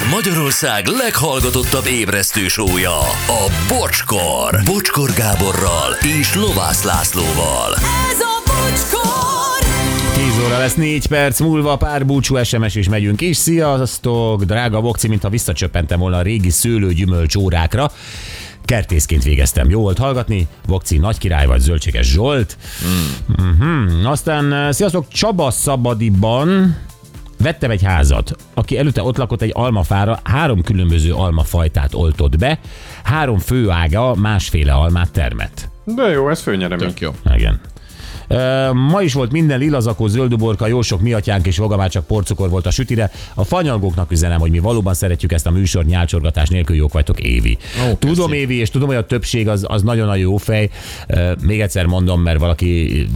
Ez Magyarország leghallgatottabb ébresztő sója, a Bocskor. Bocskor Gáborral és Lovász Lászlóval. Ez a bocskor! 10 óra lesz 4 perc múlva, pár búcsú SMS is megyünk is. Sziasztok, drága Vokci, mintha visszacsöppentem volna a régi szőlőgyümölcs órákra. Kertészként végeztem. Jó volt hallgatni. Vokci nagy király vagy Zöldséges Zsolt. Mm. Uh-huh. Aztán eh, sziasztok, Csaba Szabadiban vettem egy házat, aki előtte ott lakott egy almafára, három különböző almafajtát oltott be, három főága másféle almát termett. De jó, ez főnyeremény. Tök jó. Igen. Ma is volt minden lilazakó, zölduborka, jó sok miatyánk és voga, már csak porcukor volt a sütire. A fanyalgóknak üzenem, hogy mi valóban szeretjük ezt a műsort, nyálcsorgatás nélkül jók vagytok, Évi. Ó, tudom, köszi. Évi, és tudom, hogy a többség az, az nagyon nagy jó fej. Még egyszer mondom, mert valaki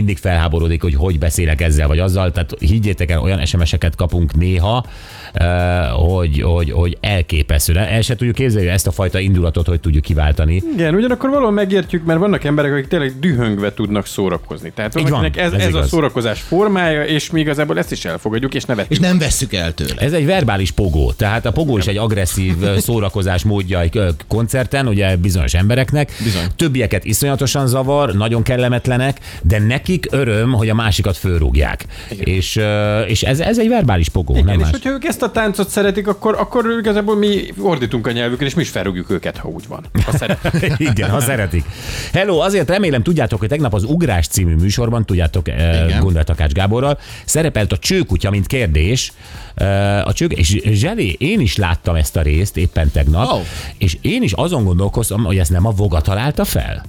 mindig felháborodik, hogy hogy beszélek ezzel vagy azzal. Tehát higgyétek el, olyan SMS-eket kapunk néha, ö, hogy, hogy, hogy elképesztő. El se tudjuk képzelni ezt a fajta indulatot, hogy tudjuk kiváltani. Igen, ugyanakkor valahol megértjük, mert vannak emberek, akik tényleg dühöngve tudnak szórakozni. Tehát Így van, valakinek ez, ez ez, a szórakozás formája, és mi igazából ezt is elfogadjuk, és nevetjük. És nem vesszük el tőle. Ez egy verbális pogó, tehát a pogó is egy agresszív ö, szórakozás módja egy ö, koncerten, ugye bizonyos embereknek. Bizony. Többieket iszonyatosan zavar, nagyon kellemetlenek, de nekik öröm, hogy a másikat fölrúgják. És, és ez, ez egy verbális pogó, Igen, nem és más. hogyha ők ezt a táncot szeretik, akkor, akkor igazából mi ordítunk a nyelvükön, és mi is felrúgjuk őket, ha úgy van. Ha szeretik. Igen, ha szeretik. Hello, azért remélem tudjátok, hogy tegnap az Ugrás című műsorban, tudjátok, Igen. Gundel Takács Gáborral, szerepelt a csőkutya, mint kérdés. A csők, és Zseli, én is láttam ezt a részt éppen tegnap, Ó. és én is azon gondolkoztam, hogy ezt nem a Voga találta fel.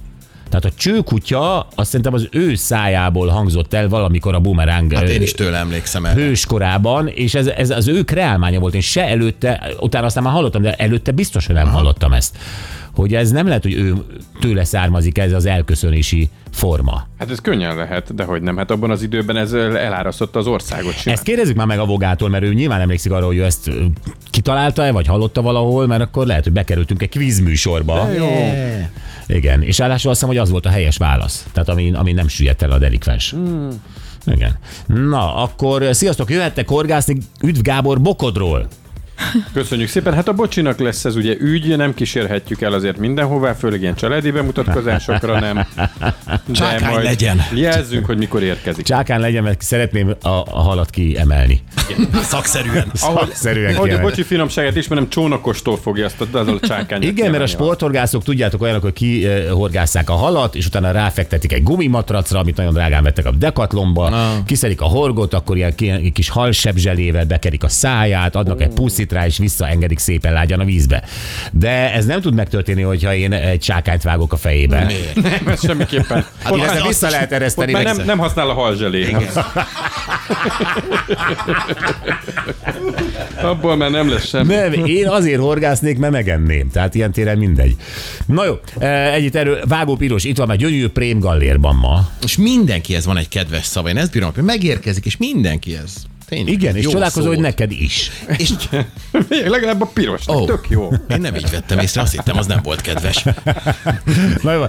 Tehát a csőkutya, azt szerintem az ő szájából hangzott el valamikor a bumeráng Hát én is tőle emlékszem erre. hőskorában, és ez, ez az ő kreálmánya volt. Én se előtte, utána aztán már hallottam, de előtte biztos, hogy nem hallottam ezt. Hogy ez nem lehet, hogy ő tőle származik ez az elköszönési forma. Hát ez könnyen lehet, de hogy nem. Hát abban az időben ez elárasztotta az országot simán. Ezt kérdezzük már meg a Vogától, mert ő nyilván emlékszik arra, hogy ő ezt kitalálta-e, vagy hallotta valahol, mert akkor lehet, hogy bekerültünk egy kvízműsorba. Yeah. Igen, és ráadásul azt hiszem, hogy az volt a helyes válasz. Tehát ami, ami nem süllyedt el a delikvens. Hmm. Igen. Na, akkor sziasztok, jöhettek horgászni, üdv Gábor Bokodról. Köszönjük szépen. Hát a bocsinak lesz ez ugye ügy, nem kísérhetjük el azért mindenhová, főleg ilyen családi bemutatkozásokra nem. De Csákány legyen. Jelzzünk, hogy mikor érkezik. Csákán legyen, mert szeretném a, a halat kiemelni. Szakszerűen. Szakszerűen Ahogy a bocsi finomságát ismerem, csónakostól fogja azt a, azzal a csákányat. Igen, mert a sporthorgászok tudjátok olyanok, hogy kihorgásszák a halat, és utána ráfektetik egy gumimatracra, amit nagyon drágán vettek a dekatlomba, kiszedik a horgot, akkor ilyen ki- kis halsebzselével bekerik a száját, adnak egy puszit rá, és visszaengedik szépen lágyan a vízbe. De ez nem tud megtörténni, hogyha én egy sákányt vágok a fejébe. Nem, ez semmiképpen. Hát Ott, Ezt vissza lehet ereszteni. meg- nem, nem használ a halzselé. Abból már nem lesz semmi. Nem, én azért horgásznék, mert megenném. Tehát ilyen téren mindegy. Na jó, eh, együtt erről Vágó Piros, itt van már gyönyörű prém gallérban ma. És mindenkihez van egy kedves szava. Én ezt bírom, hogy megérkezik, és mindenkihez. Tényleg. Igen, és jó csodálkozó, hogy neked is. És legalább a piros. Ó. Tök jó. én nem így vettem észre, azt hittem, az nem volt kedves. Na jó,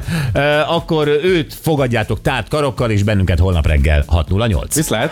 akkor őt fogadjátok tárt karokkal, és bennünket holnap reggel 608. Viszlát.